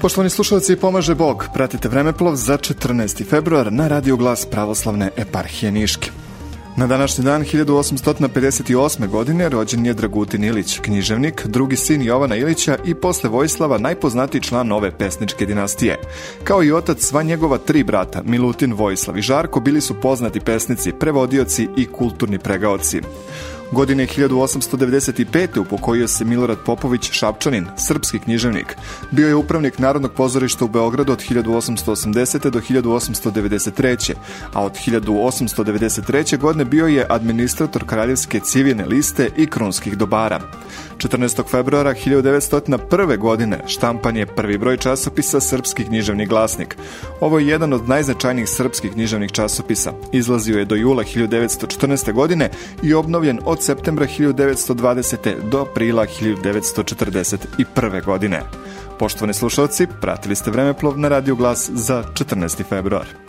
Poštovani slušalci, pomaže Bog. Pratite Vremeplov za 14. februar na Radio Glas Pravoslavne eparhije Niške. Na današnji dan 1858. godine rođen je Dragutin Ilić, književnik, drugi sin Jovana Ilića i posle Vojislava najpoznatiji član nove pesničke dinastije. Kao i otac sva njegova tri brata, Milutin, Vojislav i Žarko, bili su poznati pesnici, prevodioci i kulturni pregaoci. Godine 1895. upokojio se Milorad Popović Šapčanin, srpski književnik. Bio je upravnik Narodnog pozorišta u Beogradu od 1880. do 1893. A od 1893. godine bio je administrator Kraljevske civilne liste i krunskih dobara. 14. februara 1901. godine štampan je prvi broj časopisa Srpski književni glasnik. Ovo je jedan od najznačajnijih srpskih književnih časopisa. Izlazio je do jula 1914. godine i obnovljen od septembra 1920. do aprila 1941. godine. Poštovani slušalci, pratili ste Vremeplov na Radio Glas za 14. februar.